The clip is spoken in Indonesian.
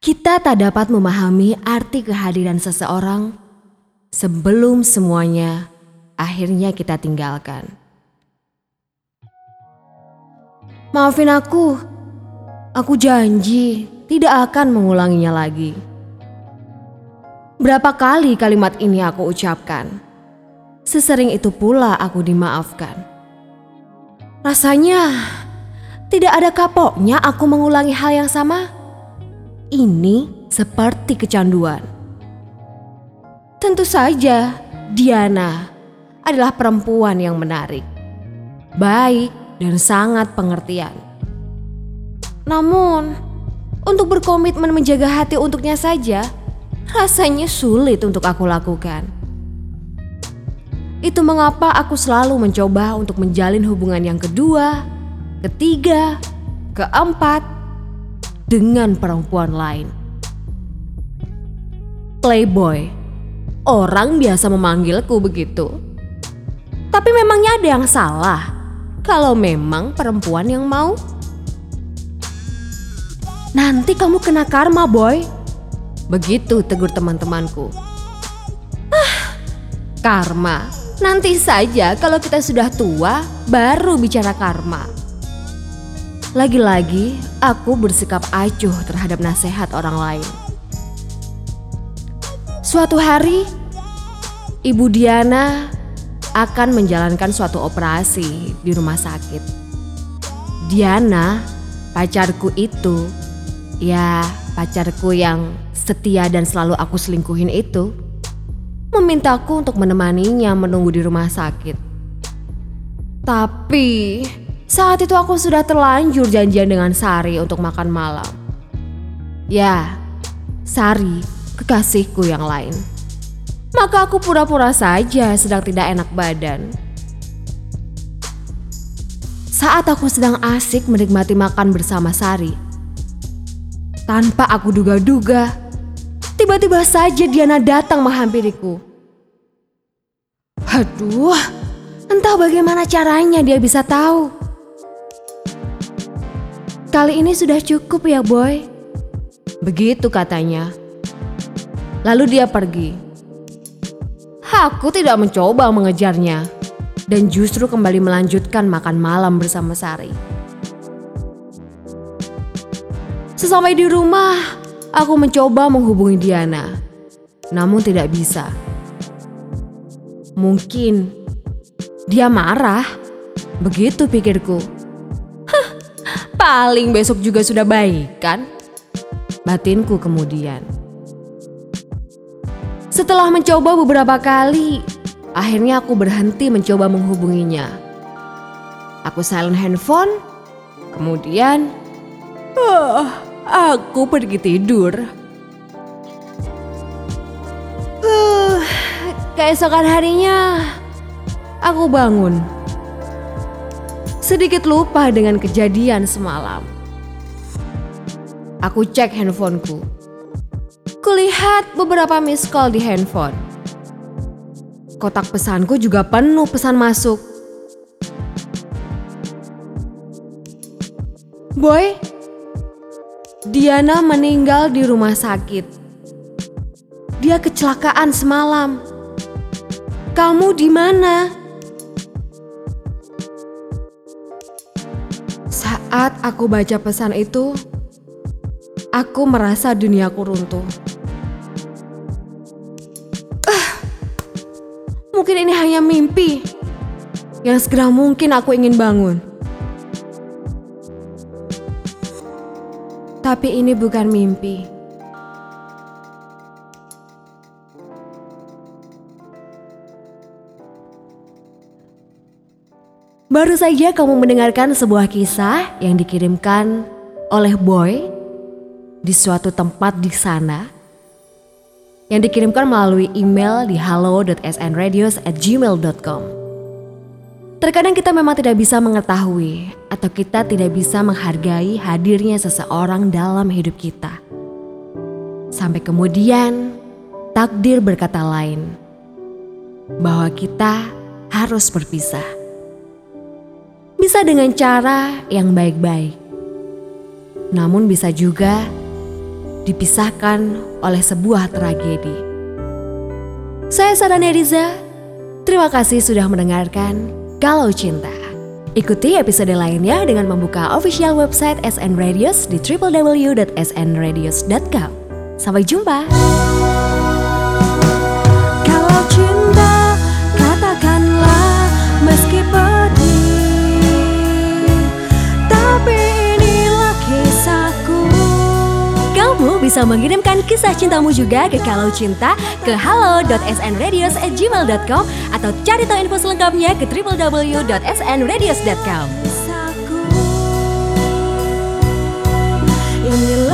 Kita tak dapat memahami arti kehadiran seseorang sebelum semuanya akhirnya kita tinggalkan. Maafin aku, aku janji tidak akan mengulanginya lagi. Berapa kali kalimat ini aku ucapkan? Sesering itu pula aku dimaafkan. Rasanya tidak ada kapoknya aku mengulangi hal yang sama. Ini seperti kecanduan. Tentu saja, Diana adalah perempuan yang menarik, baik, dan sangat pengertian. Namun, untuk berkomitmen menjaga hati untuknya saja, rasanya sulit untuk aku lakukan. Itu mengapa aku selalu mencoba untuk menjalin hubungan yang kedua, ketiga, keempat dengan perempuan lain. Playboy, orang biasa memanggilku begitu. Tapi memangnya ada yang salah kalau memang perempuan yang mau? Nanti kamu kena karma, boy. Begitu tegur teman-temanku. Ah, karma. Nanti saja kalau kita sudah tua baru bicara karma. Lagi-lagi aku bersikap acuh terhadap nasihat orang lain. Suatu hari, Ibu Diana akan menjalankan suatu operasi di rumah sakit. Diana, pacarku itu, ya pacarku yang setia dan selalu aku selingkuhin itu memintaku untuk menemaninya menunggu di rumah sakit. Tapi saat itu aku sudah terlanjur janjian dengan Sari untuk makan malam. Ya, Sari, kekasihku yang lain. Maka aku pura-pura saja sedang tidak enak badan. Saat aku sedang asik menikmati makan bersama Sari, tanpa aku duga-duga, Tiba-tiba saja Diana datang menghampiriku. Aduh, entah bagaimana caranya dia bisa tahu. Kali ini sudah cukup ya boy. Begitu katanya. Lalu dia pergi. Aku tidak mencoba mengejarnya dan justru kembali melanjutkan makan malam bersama Sari. Sesampai di rumah, Aku mencoba menghubungi Diana, namun tidak bisa. Mungkin dia marah, begitu pikirku. Paling besok juga sudah baik kan? Batinku kemudian. Setelah mencoba beberapa kali, akhirnya aku berhenti mencoba menghubunginya. Aku silent handphone, kemudian... Uh, Aku pergi tidur. Uh, keesokan harinya, aku bangun. Sedikit lupa dengan kejadian semalam. Aku cek handphoneku. Kulihat beberapa miss call di handphone. Kotak pesanku juga penuh pesan masuk. Boy, Diana meninggal di rumah sakit. Dia kecelakaan semalam. Kamu di mana? Saat aku baca pesan itu, aku merasa duniaku runtuh. Uh, mungkin ini hanya mimpi yang segera mungkin aku ingin bangun. Tapi ini bukan mimpi. Baru saja kamu mendengarkan sebuah kisah yang dikirimkan oleh Boy di suatu tempat di sana yang dikirimkan melalui email di halo.snradios@gmail.com. Terkadang kita memang tidak bisa mengetahui atau kita tidak bisa menghargai hadirnya seseorang dalam hidup kita. Sampai kemudian takdir berkata lain bahwa kita harus berpisah. Bisa dengan cara yang baik-baik. Namun bisa juga dipisahkan oleh sebuah tragedi. Saya Sarah Neriza, terima kasih sudah mendengarkan Kalau Cinta. Ikuti episode lainnya dengan membuka official website SN Radios di www.snradios.com. Sampai jumpa. bisa mengirimkan kisah cintamu juga ke Kalau Cinta ke halo.snradios@gmail.com atau cari tahu info selengkapnya ke www.snradios.com. Inilah